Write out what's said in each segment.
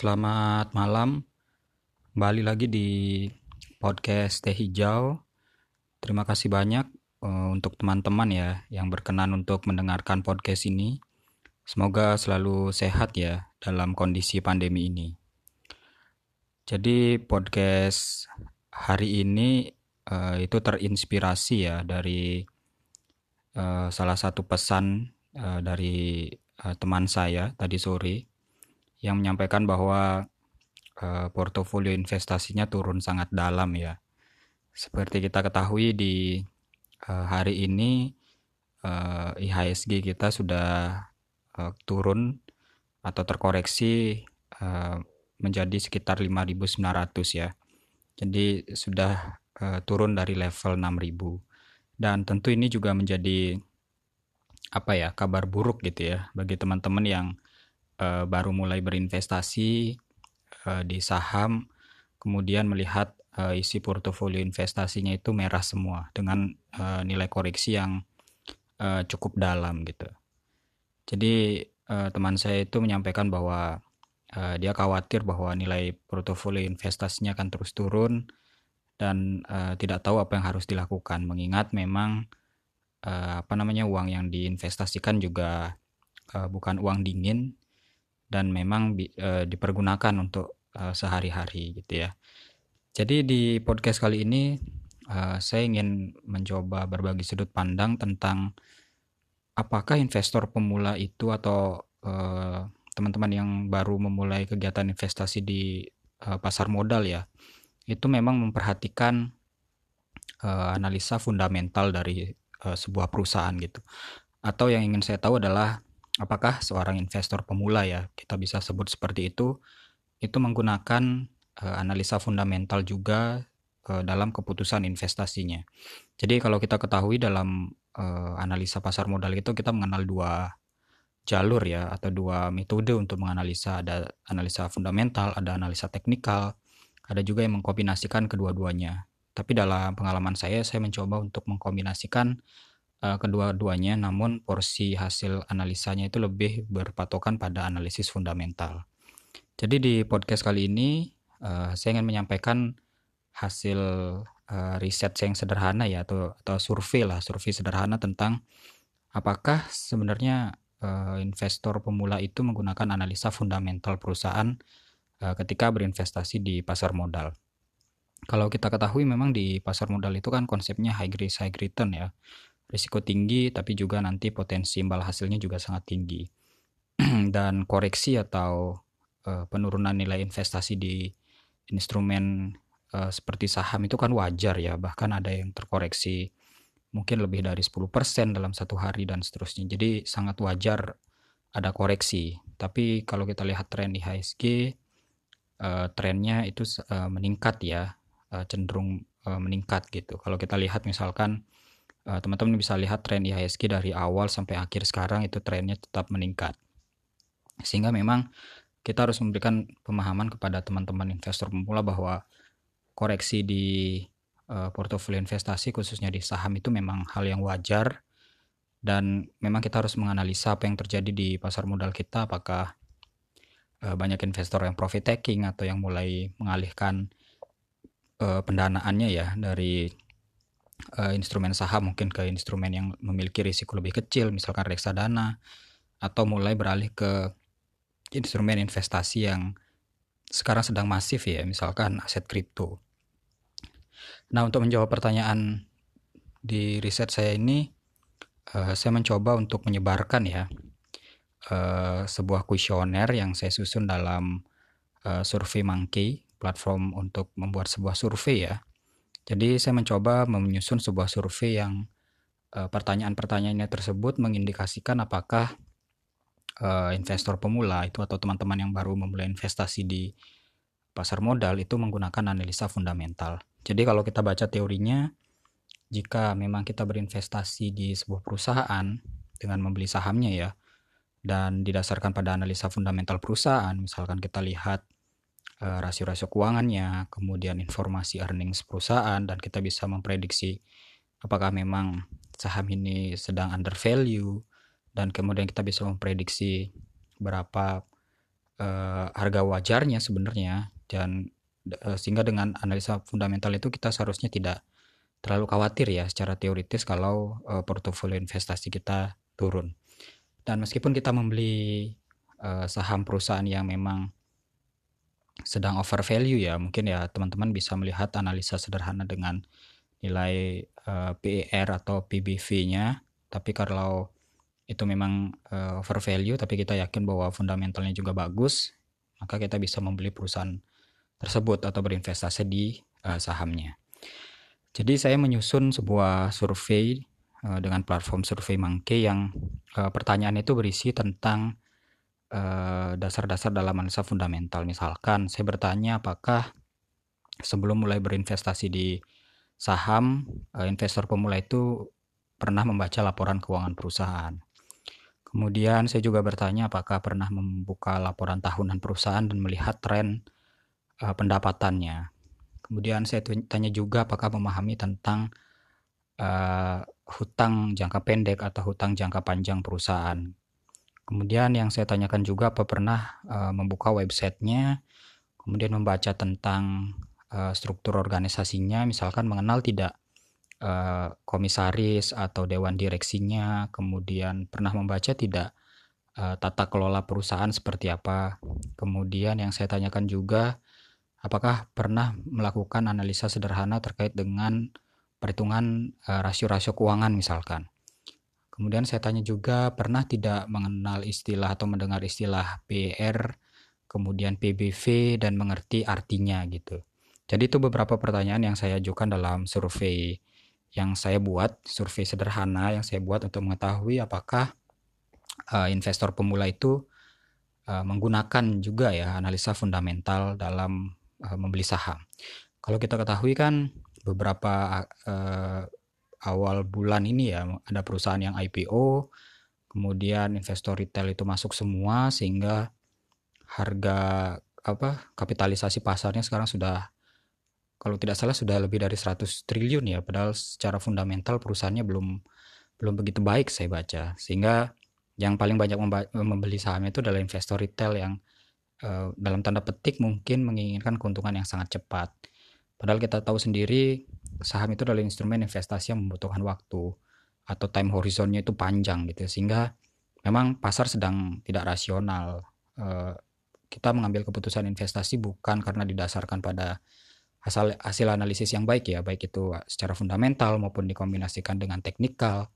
Selamat malam. Kembali lagi di podcast Teh Hijau. Terima kasih banyak uh, untuk teman-teman ya yang berkenan untuk mendengarkan podcast ini. Semoga selalu sehat ya dalam kondisi pandemi ini. Jadi podcast hari ini uh, itu terinspirasi ya dari uh, salah satu pesan uh, dari uh, teman saya tadi sore yang menyampaikan bahwa uh, portofolio investasinya turun sangat dalam ya. Seperti kita ketahui di uh, hari ini uh, IHSG kita sudah uh, turun atau terkoreksi uh, menjadi sekitar 5.900 ya. Jadi sudah uh, turun dari level 6.000. Dan tentu ini juga menjadi apa ya kabar buruk gitu ya bagi teman-teman yang uh, baru mulai berinvestasi uh, di saham, kemudian melihat uh, isi portofolio investasinya itu merah semua dengan uh, nilai koreksi yang uh, cukup dalam gitu. Jadi uh, teman saya itu menyampaikan bahwa uh, dia khawatir bahwa nilai portofolio investasinya akan terus turun dan uh, tidak tahu apa yang harus dilakukan mengingat memang uh, apa namanya uang yang diinvestasikan juga uh, bukan uang dingin dan memang uh, dipergunakan untuk uh, sehari-hari gitu ya. Jadi di podcast kali ini uh, saya ingin mencoba berbagi sudut pandang tentang apakah investor pemula itu atau teman teman-teman yang baru memulai kegiatan investasi di pasar modal ya itu memang memperhatikan analisa fundamental dari sebuah perusahaan gitu. Atau yang ingin saya tahu adalah apakah seorang investor pemula ya kita bisa sebut seperti itu itu menggunakan uh, analisa fundamental juga uh, dalam keputusan investasinya. Jadi kalau kita ketahui dalam uh, analisa pasar modal itu kita mengenal dua jalur ya atau dua metode untuk menganalisa ada analisa fundamental, ada analisa teknikal, ada juga yang mengkombinasikan kedua-duanya. Tapi dalam pengalaman saya saya mencoba untuk mengkombinasikan uh, kedua-duanya, namun porsi hasil analisanya itu lebih berpatokan pada analisis fundamental. Jadi di podcast kali ini uh, saya ingin menyampaikan hasil uh, riset yang sederhana ya atau atau survei lah, survei sederhana tentang apakah sebenarnya uh, investor pemula itu menggunakan analisa fundamental perusahaan uh, ketika berinvestasi di pasar modal. Kalau kita ketahui memang di pasar modal itu kan konsepnya high risk high return ya risiko tinggi tapi juga nanti potensi imbal hasilnya juga sangat tinggi. Dan koreksi atau uh, penurunan nilai investasi di instrumen uh, seperti saham itu kan wajar ya, bahkan ada yang terkoreksi mungkin lebih dari 10% dalam satu hari dan seterusnya. Jadi sangat wajar ada koreksi. Tapi kalau kita lihat tren di HSG uh, trennya itu uh, meningkat ya, uh, cenderung uh, meningkat gitu. Kalau kita lihat misalkan Eh, teman-teman bisa lihat tren IHSG dari awal sampai akhir sekarang itu trennya tetap meningkat. Sehingga memang kita harus memberikan pemahaman kepada teman-teman investor pemula bahwa koreksi di uh, portofolio investasi khususnya di saham itu memang hal yang wajar dan memang kita harus menganalisa apa yang terjadi di pasar modal kita apakah uh, banyak investor yang profit taking atau yang mulai mengalihkan uh, pendanaannya ya dari uh, instrumen saham mungkin ke instrumen yang memiliki risiko lebih kecil misalkan reksadana atau mulai beralih ke instrumen investasi yang sekarang sedang masif ya misalkan aset kripto. Nah untuk menjawab pertanyaan di riset saya ini uh, saya mencoba untuk menyebarkan ya uh, sebuah kuesioner yang saya susun dalam uh, survei monkey platform untuk membuat sebuah survei ya jadi saya mencoba menyusun sebuah survei yang uh, pertanyaan-pertanyaannya tersebut mengindikasikan apakah uh, investor pemula itu atau teman-teman yang baru memulai investasi di pasar modal itu menggunakan analisa fundamental. Jadi kalau kita baca teorinya, jika memang kita berinvestasi di sebuah perusahaan dengan membeli sahamnya ya, dan didasarkan pada analisa fundamental perusahaan, misalkan kita lihat Eh, rasio-rasio keuangannya, kemudian informasi earnings perusahaan dan kita bisa memprediksi apakah memang saham ini sedang under value dan kemudian kita bisa memprediksi berapa uh, harga wajarnya sebenarnya dan uh, sehingga dengan analisa fundamental itu kita seharusnya tidak terlalu khawatir ya secara teoritis kalau uh, portofolio investasi kita turun. Dan meskipun kita membeli uh, saham perusahaan yang memang sedang over value ya, mungkin ya teman-teman bisa melihat analisa sederhana dengan nilai uh, PER atau PBV-nya. Tapi kalau itu memang uh, over value tapi kita yakin bahwa fundamentalnya juga bagus, maka kita bisa membeli perusahaan tersebut atau berinvestasi di uh, sahamnya. Jadi saya menyusun sebuah survei uh, dengan platform survei Monkey yang uh, pertanyaan itu berisi tentang dasar-dasar uh, dalam analisa fundamental. Misalkan saya bertanya apakah sebelum mulai berinvestasi di saham, uh, investor pemula itu pernah membaca laporan keuangan perusahaan. Kemudian saya juga bertanya apakah pernah membuka laporan tahunan perusahaan dan melihat tren uh, pendapatannya. Kemudian saya tanya juga apakah memahami tentang uh, hutang jangka pendek atau hutang jangka panjang perusahaan. Kemudian yang saya tanyakan juga apa pernah uh, membuka websitenya, kemudian membaca tentang uh, struktur organisasinya, misalkan mengenal tidak uh, komisaris atau dewan direksinya, kemudian pernah membaca tidak uh, tata kelola perusahaan seperti apa. Kemudian yang saya tanyakan juga Apakah pernah melakukan analisa sederhana terkait dengan perhitungan uh, rasio-rasio keuangan misalkan? Kemudian saya tanya juga pernah tidak mengenal istilah atau mendengar istilah PR, kemudian PBV dan mengerti artinya gitu. Jadi itu beberapa pertanyaan yang saya ajukan dalam survei yang saya buat, survei sederhana yang saya buat untuk mengetahui apakah uh, investor pemula itu uh, menggunakan juga ya analisa fundamental dalam uh, membeli saham. Kalau kita ketahui kan beberapa uh, awal bulan ini ya ada perusahaan yang IPO, kemudian investor retail itu masuk semua sehingga harga apa kapitalisasi pasarnya sekarang sudah kalau tidak salah sudah lebih dari 100 triliun ya padahal secara fundamental perusahaannya belum belum begitu baik saya baca sehingga yang paling banyak membeli sahamnya itu adalah investor retail yang Eh, dalam tanda petik mungkin menginginkan keuntungan yang sangat cepat. Padahal kita tahu sendiri saham itu adalah instrumen investasi yang membutuhkan waktu atau time horizonnya itu panjang gitu sehingga memang pasar sedang tidak rasional. Eh, kita mengambil keputusan investasi bukan karena didasarkan pada hasil hasil analisis yang baik ya, baik itu secara fundamental maupun dikombinasikan dengan teknikal.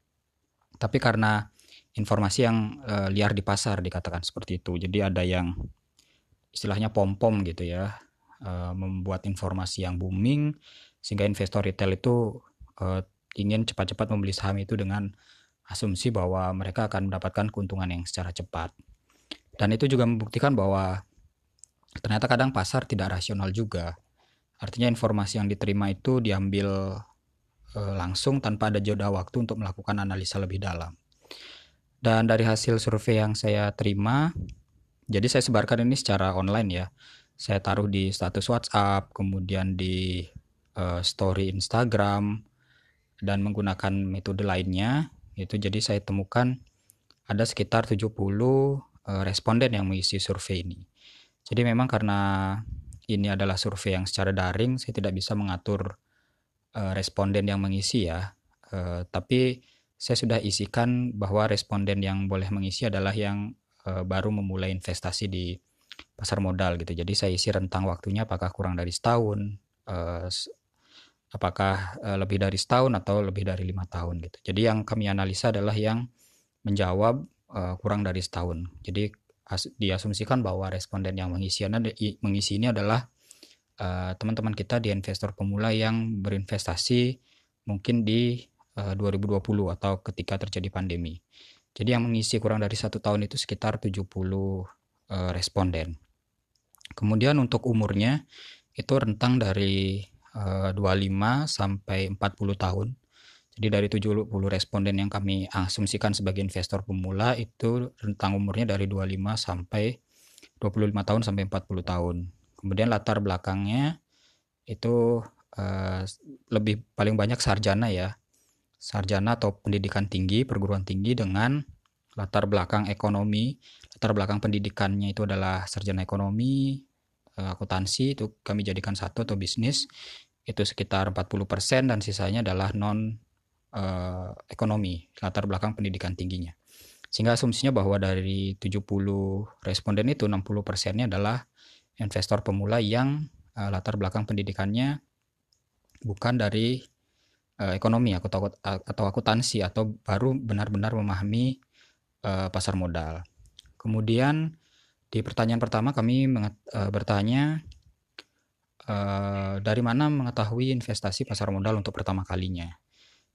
Tapi karena informasi yang uh, liar di pasar dikatakan seperti itu. Jadi ada yang istilahnya pom-pom gitu ya uh, membuat informasi yang booming sehingga investor retail itu uh, ingin cepat-cepat membeli saham itu dengan asumsi bahwa mereka akan mendapatkan keuntungan yang secara cepat. Dan itu juga membuktikan bahwa ternyata kadang pasar tidak rasional juga. Artinya informasi yang diterima itu diambil uh, langsung tanpa ada jeda waktu untuk melakukan analisa lebih dalam. Dan dari hasil survei yang saya terima jadi saya sebarkan ini secara online ya. Saya taruh di status WhatsApp, kemudian di uh, story Instagram dan menggunakan metode lainnya. Itu jadi saya temukan ada sekitar 70 uh, eh, responden yang mengisi survei ini. Jadi memang karena ini adalah survei yang secara daring, saya tidak bisa mengatur uh, responden yang mengisi ya. Uh, tapi saya sudah isikan bahwa responden yang boleh mengisi adalah yang uh, baru memulai investasi di pasar modal gitu. Jadi saya isi rentang waktunya apakah kurang dari setahun, uh, apakah uh, lebih dari setahun atau lebih dari lima tahun gitu. Jadi yang kami analisa adalah yang menjawab uh, kurang dari setahun. Jadi as diasumsikan bahwa responden yang mengisi, mengisi ini adalah teman-teman kita di investor pemula yang berinvestasi mungkin di uh, 2020 atau ketika terjadi pandemi. Jadi yang mengisi kurang dari satu tahun itu sekitar 70 eh, responden. Kemudian untuk umurnya itu rentang dari uh, eh, 25 sampai 40 tahun. Jadi dari 70 responden yang kami asumsikan sebagai investor pemula itu rentang umurnya dari 25 sampai 25 tahun sampai 40 tahun. Kemudian latar belakangnya itu uh, lebih paling banyak sarjana ya sarjana atau pendidikan tinggi, perguruan tinggi dengan latar belakang ekonomi, latar belakang pendidikannya itu adalah sarjana ekonomi, uh, akuntansi itu kami jadikan satu atau bisnis itu sekitar 40% dan sisanya adalah non uh, ekonomi, latar belakang pendidikan tingginya. Sehingga asumsinya bahwa dari 70 responden itu 60 persennya adalah investor pemula yang uh, latar belakang pendidikannya bukan dari uh, ekonomi atau akuntansi atau baru benar-benar memahami uh, pasar modal. Kemudian di pertanyaan pertama kami uh, bertanya uh, dari mana mengetahui investasi pasar modal untuk pertama kalinya.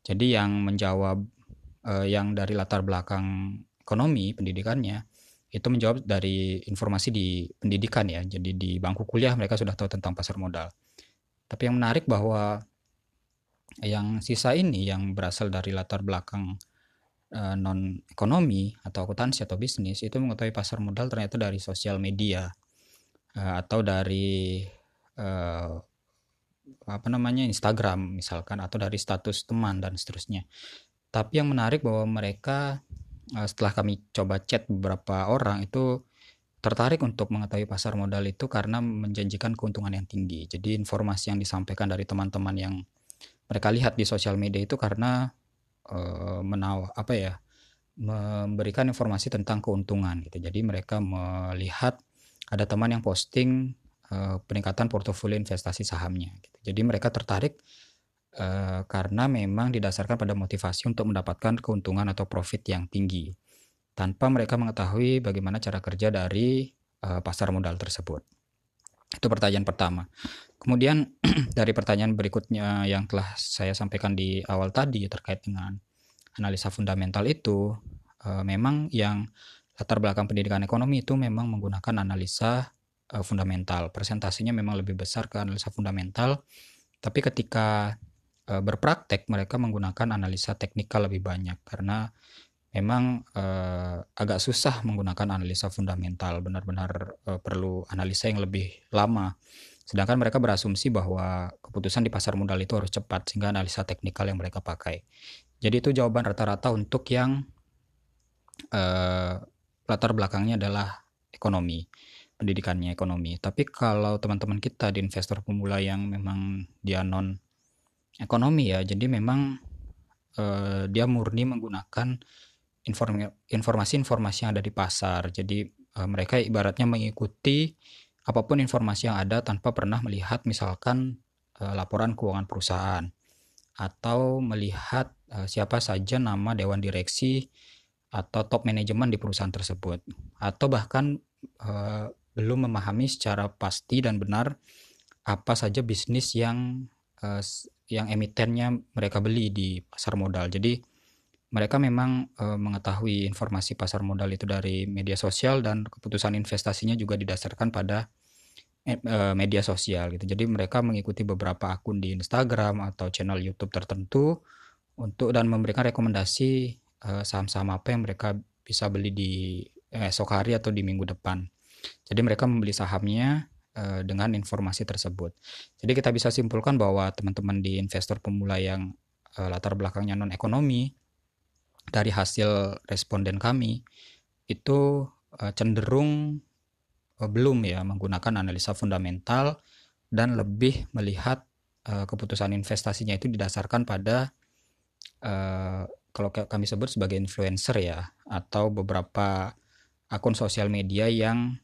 Jadi yang menjawab uh, yang dari latar belakang ekonomi pendidikannya itu menjawab dari informasi di pendidikan ya. Jadi di bangku kuliah mereka sudah tahu tentang pasar modal. Tapi yang menarik bahwa yang sisa ini yang berasal dari latar belakang uh, non ekonomi atau akuntansi atau bisnis itu mengetahui pasar modal ternyata dari sosial media uh, atau dari uh, apa namanya Instagram misalkan atau dari status teman dan seterusnya. Tapi yang menarik bahwa mereka Eh, setelah kami coba chat beberapa orang itu tertarik untuk mengetahui pasar modal itu karena menjanjikan keuntungan yang tinggi. Jadi informasi yang disampaikan dari teman-teman yang mereka lihat di sosial media itu karena e, menaw apa ya memberikan informasi tentang keuntungan gitu. Jadi mereka melihat ada teman yang posting e, peningkatan portofolio investasi sahamnya. Gitu. Jadi mereka tertarik uh, karena memang didasarkan pada motivasi untuk mendapatkan keuntungan atau profit yang tinggi, tanpa mereka mengetahui bagaimana cara kerja dari uh, pasar modal tersebut. Itu pertanyaan pertama. Kemudian dari pertanyaan berikutnya yang telah saya sampaikan di awal tadi terkait dengan analisa fundamental itu, uh, memang yang latar belakang pendidikan ekonomi itu memang menggunakan analisa uh, fundamental. Presentasinya memang lebih besar ke analisa fundamental. Tapi ketika e, berpraktek mereka menggunakan analisa teknikal lebih banyak karena memang e, agak susah menggunakan analisa fundamental. Benar-benar e, perlu analisa yang lebih lama. Sedangkan mereka berasumsi bahwa keputusan di pasar modal itu harus cepat sehingga analisa teknikal yang mereka pakai. Jadi itu jawaban rata-rata untuk yang e, latar belakangnya adalah ekonomi pendidikannya ekonomi. Tapi kalau teman-teman kita di investor pemula yang memang dia non ekonomi ya. Jadi memang uh, dia murni menggunakan informasi-informasi yang ada di pasar. Jadi uh, mereka ibaratnya mengikuti apa pun informasi yang ada tanpa pernah melihat misalkan uh, laporan keuangan perusahaan atau melihat uh, siapa saja nama dewan direksi atau top manajemen di perusahaan tersebut atau bahkan belum memahami secara pasti dan benar apa saja bisnis yang yang emitennya mereka beli di pasar modal. Jadi mereka memang e, mengetahui informasi pasar modal itu dari media sosial dan keputusan investasinya juga didasarkan pada e, media sosial gitu. Jadi mereka mengikuti beberapa akun di Instagram atau channel YouTube tertentu untuk dan memberikan rekomendasi saham-saham apa yang mereka bisa beli di esok hari atau di minggu depan. Jadi mereka membeli sahamnya dengan informasi tersebut. Jadi kita bisa simpulkan bahwa teman-teman di investor pemula yang latar belakangnya non ekonomi dari hasil responden kami itu uh, cenderung uh, belum ya menggunakan analisa fundamental dan lebih melihat uh, keputusan investasinya itu didasarkan pada uh, kalau kami sebut sebagai influencer ya atau beberapa akun sosial media yang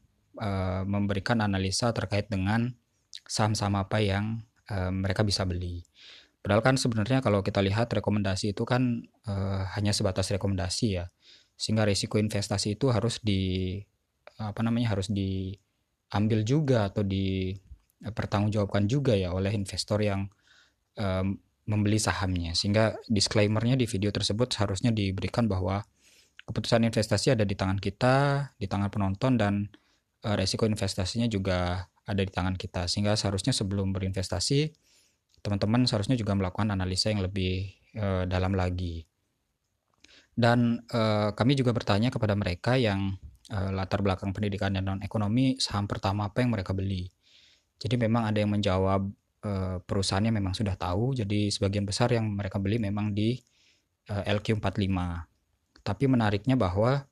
memberikan analisa terkait dengan saham-saham apa yang mereka bisa beli. Padahal kan sebenarnya kalau kita lihat rekomendasi itu kan uh, hanya sebatas rekomendasi ya. Sehingga risiko investasi itu harus di apa namanya harus diambil juga atau dipertanggungjawabkan juga ya oleh investor yang um, membeli sahamnya. Sehingga disclaimernya di video tersebut seharusnya diberikan bahwa keputusan investasi ada di tangan kita, di tangan penonton dan Eh, resiko investasinya juga ada di tangan kita sehingga seharusnya sebelum berinvestasi teman-teman seharusnya juga melakukan analisa yang lebih uh, dalam lagi. Dan uh, kami juga bertanya kepada mereka yang uh, latar belakang pendidikan dan non ekonomi saham pertama apa yang mereka beli. Jadi memang ada yang menjawab uh, perusahaannya memang sudah tahu. Jadi sebagian besar yang mereka beli memang di uh, LQ45 tapi menariknya bahwa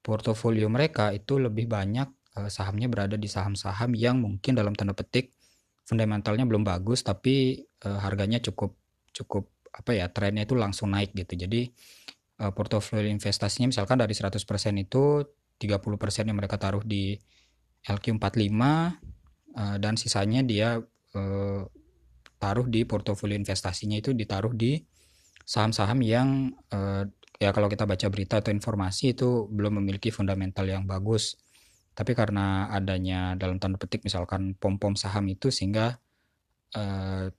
portofolio mereka itu lebih banyak sahamnya berada di saham-saham yang mungkin dalam tanda petik fundamentalnya belum bagus tapi uh, harganya cukup cukup apa ya trennya itu langsung naik gitu. Jadi uh, portofolio investasinya misalkan dari 100% itu 30% yang mereka taruh di LQ45 uh, dan sisanya dia uh, taruh di portofolio investasinya itu ditaruh di saham-saham yang uh, ya kalau kita baca berita atau informasi itu belum memiliki fundamental yang bagus. Tapi karena adanya dalam tanda petik misalkan pom-pom saham itu sehingga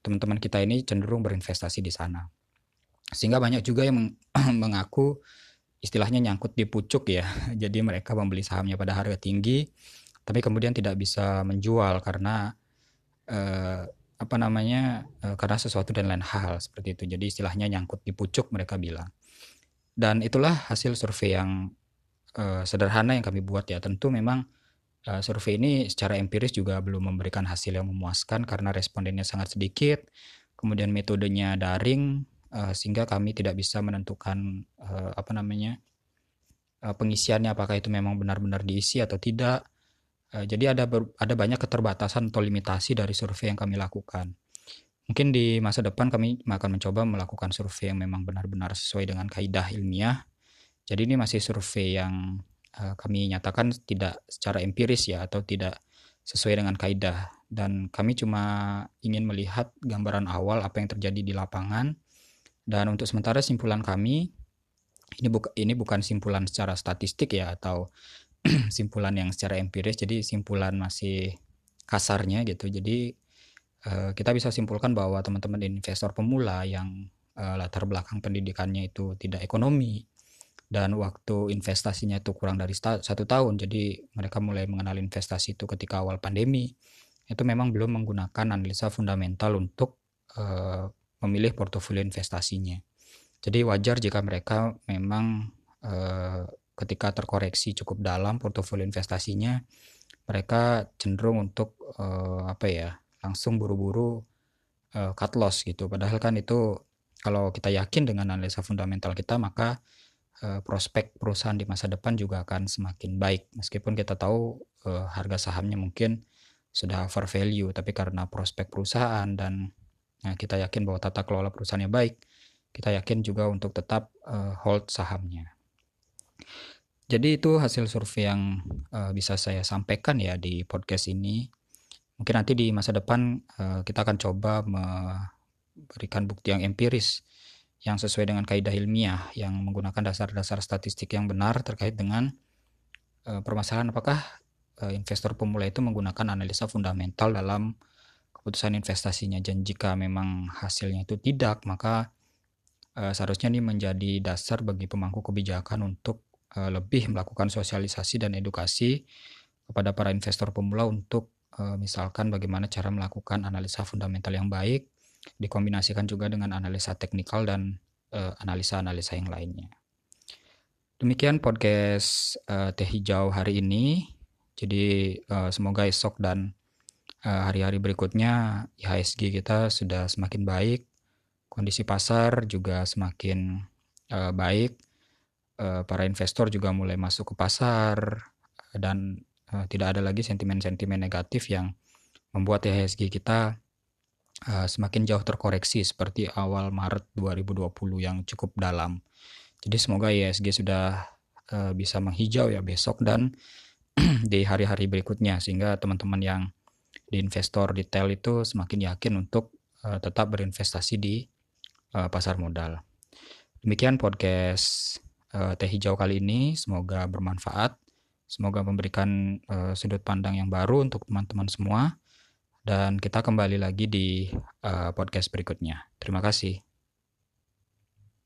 teman-teman uh, kita ini cenderung berinvestasi di sana. Sehingga banyak juga yang mengaku istilahnya nyangkut di pucuk ya. Jadi mereka membeli sahamnya pada harga tinggi tapi kemudian tidak bisa menjual karena eh, apa namanya eh, karena sesuatu dan lain hal seperti itu. Jadi istilahnya nyangkut di pucuk mereka bilang. Dan itulah hasil survei yang eh, sederhana yang kami buat ya. Tentu memang eh, survei ini secara empiris juga belum memberikan hasil yang memuaskan karena respondennya sangat sedikit. Kemudian metodenya daring uh, sehingga kami tidak bisa menentukan uh, apa namanya uh, pengisiannya apakah itu memang benar-benar diisi atau tidak. Uh, jadi ada ber, ada banyak keterbatasan atau limitasi dari survei yang kami lakukan. Mungkin di masa depan kami akan mencoba melakukan survei yang memang benar-benar sesuai dengan kaidah ilmiah. Jadi ini masih survei yang uh, kami nyatakan tidak secara empiris ya atau tidak sesuai dengan kaidah. Dan kami cuma ingin melihat gambaran awal apa yang terjadi di lapangan. Dan untuk sementara simpulan kami ini bukan ini bukan simpulan secara statistik ya atau simpulan yang secara empiris. Jadi simpulan masih kasarnya gitu. Jadi uh, kita bisa simpulkan bahwa teman-teman investor pemula yang uh, latar belakang pendidikannya itu tidak ekonomi dan waktu investasinya itu kurang dari satu tahun jadi mereka mulai mengenal investasi itu ketika awal pandemi itu memang belum menggunakan analisa fundamental untuk uh, memilih portofolio investasinya. Jadi wajar jika mereka memang eh, ketika terkoreksi cukup dalam portofolio investasinya, mereka cenderung untuk eh, apa ya langsung buru-buru eh, cut loss gitu. Padahal kan itu kalau kita yakin dengan analisa fundamental kita maka eh, prospek perusahaan di masa depan juga akan semakin baik. Meskipun kita tahu eh, harga sahamnya mungkin sudah over value, tapi karena prospek perusahaan dan Nah, kita yakin bahwa tata kelola perusahaannya baik. Kita yakin juga untuk tetap hold sahamnya. Jadi itu hasil survei yang bisa saya sampaikan ya di podcast ini. Mungkin nanti di masa depan kita akan coba memberikan bukti yang empiris yang sesuai dengan kaidah ilmiah yang menggunakan dasar-dasar statistik yang benar terkait dengan uh, permasalahan apakah uh, investor pemula itu menggunakan analisa fundamental dalam keputusan investasinya. Dan jika memang hasilnya itu tidak maka uh, seharusnya ini menjadi dasar bagi pemangku kebijakan untuk uh, lebih melakukan sosialisasi dan edukasi kepada para investor pemula untuk uh, misalkan bagaimana cara melakukan analisa fundamental yang baik dikombinasikan juga dengan analisa teknikal dan analisa-analisa yang lainnya. Demikian podcast uh, Teh Hijau hari ini. Jadi uh, semoga esok dan Eh, hari-hari berikutnya IHSG kita sudah semakin baik, kondisi pasar juga semakin uh, baik, uh, para investor juga mulai masuk ke pasar dan uh, tidak ada lagi sentimen-sentimen negatif yang membuat IHSG kita uh, semakin jauh terkoreksi seperti awal Maret 2020 yang cukup dalam. Jadi semoga IHSG sudah uh, bisa menghijau ya besok dan di hari-hari berikutnya sehingga teman-teman yang di investor detail itu semakin yakin untuk uh, tetap berinvestasi di pasar modal. Demikian podcast Teh Hijau kali ini, semoga bermanfaat, semoga memberikan uh, sudut pandang yang baru untuk teman-teman semua, dan kita kembali lagi di uh, podcast berikutnya. Terima kasih.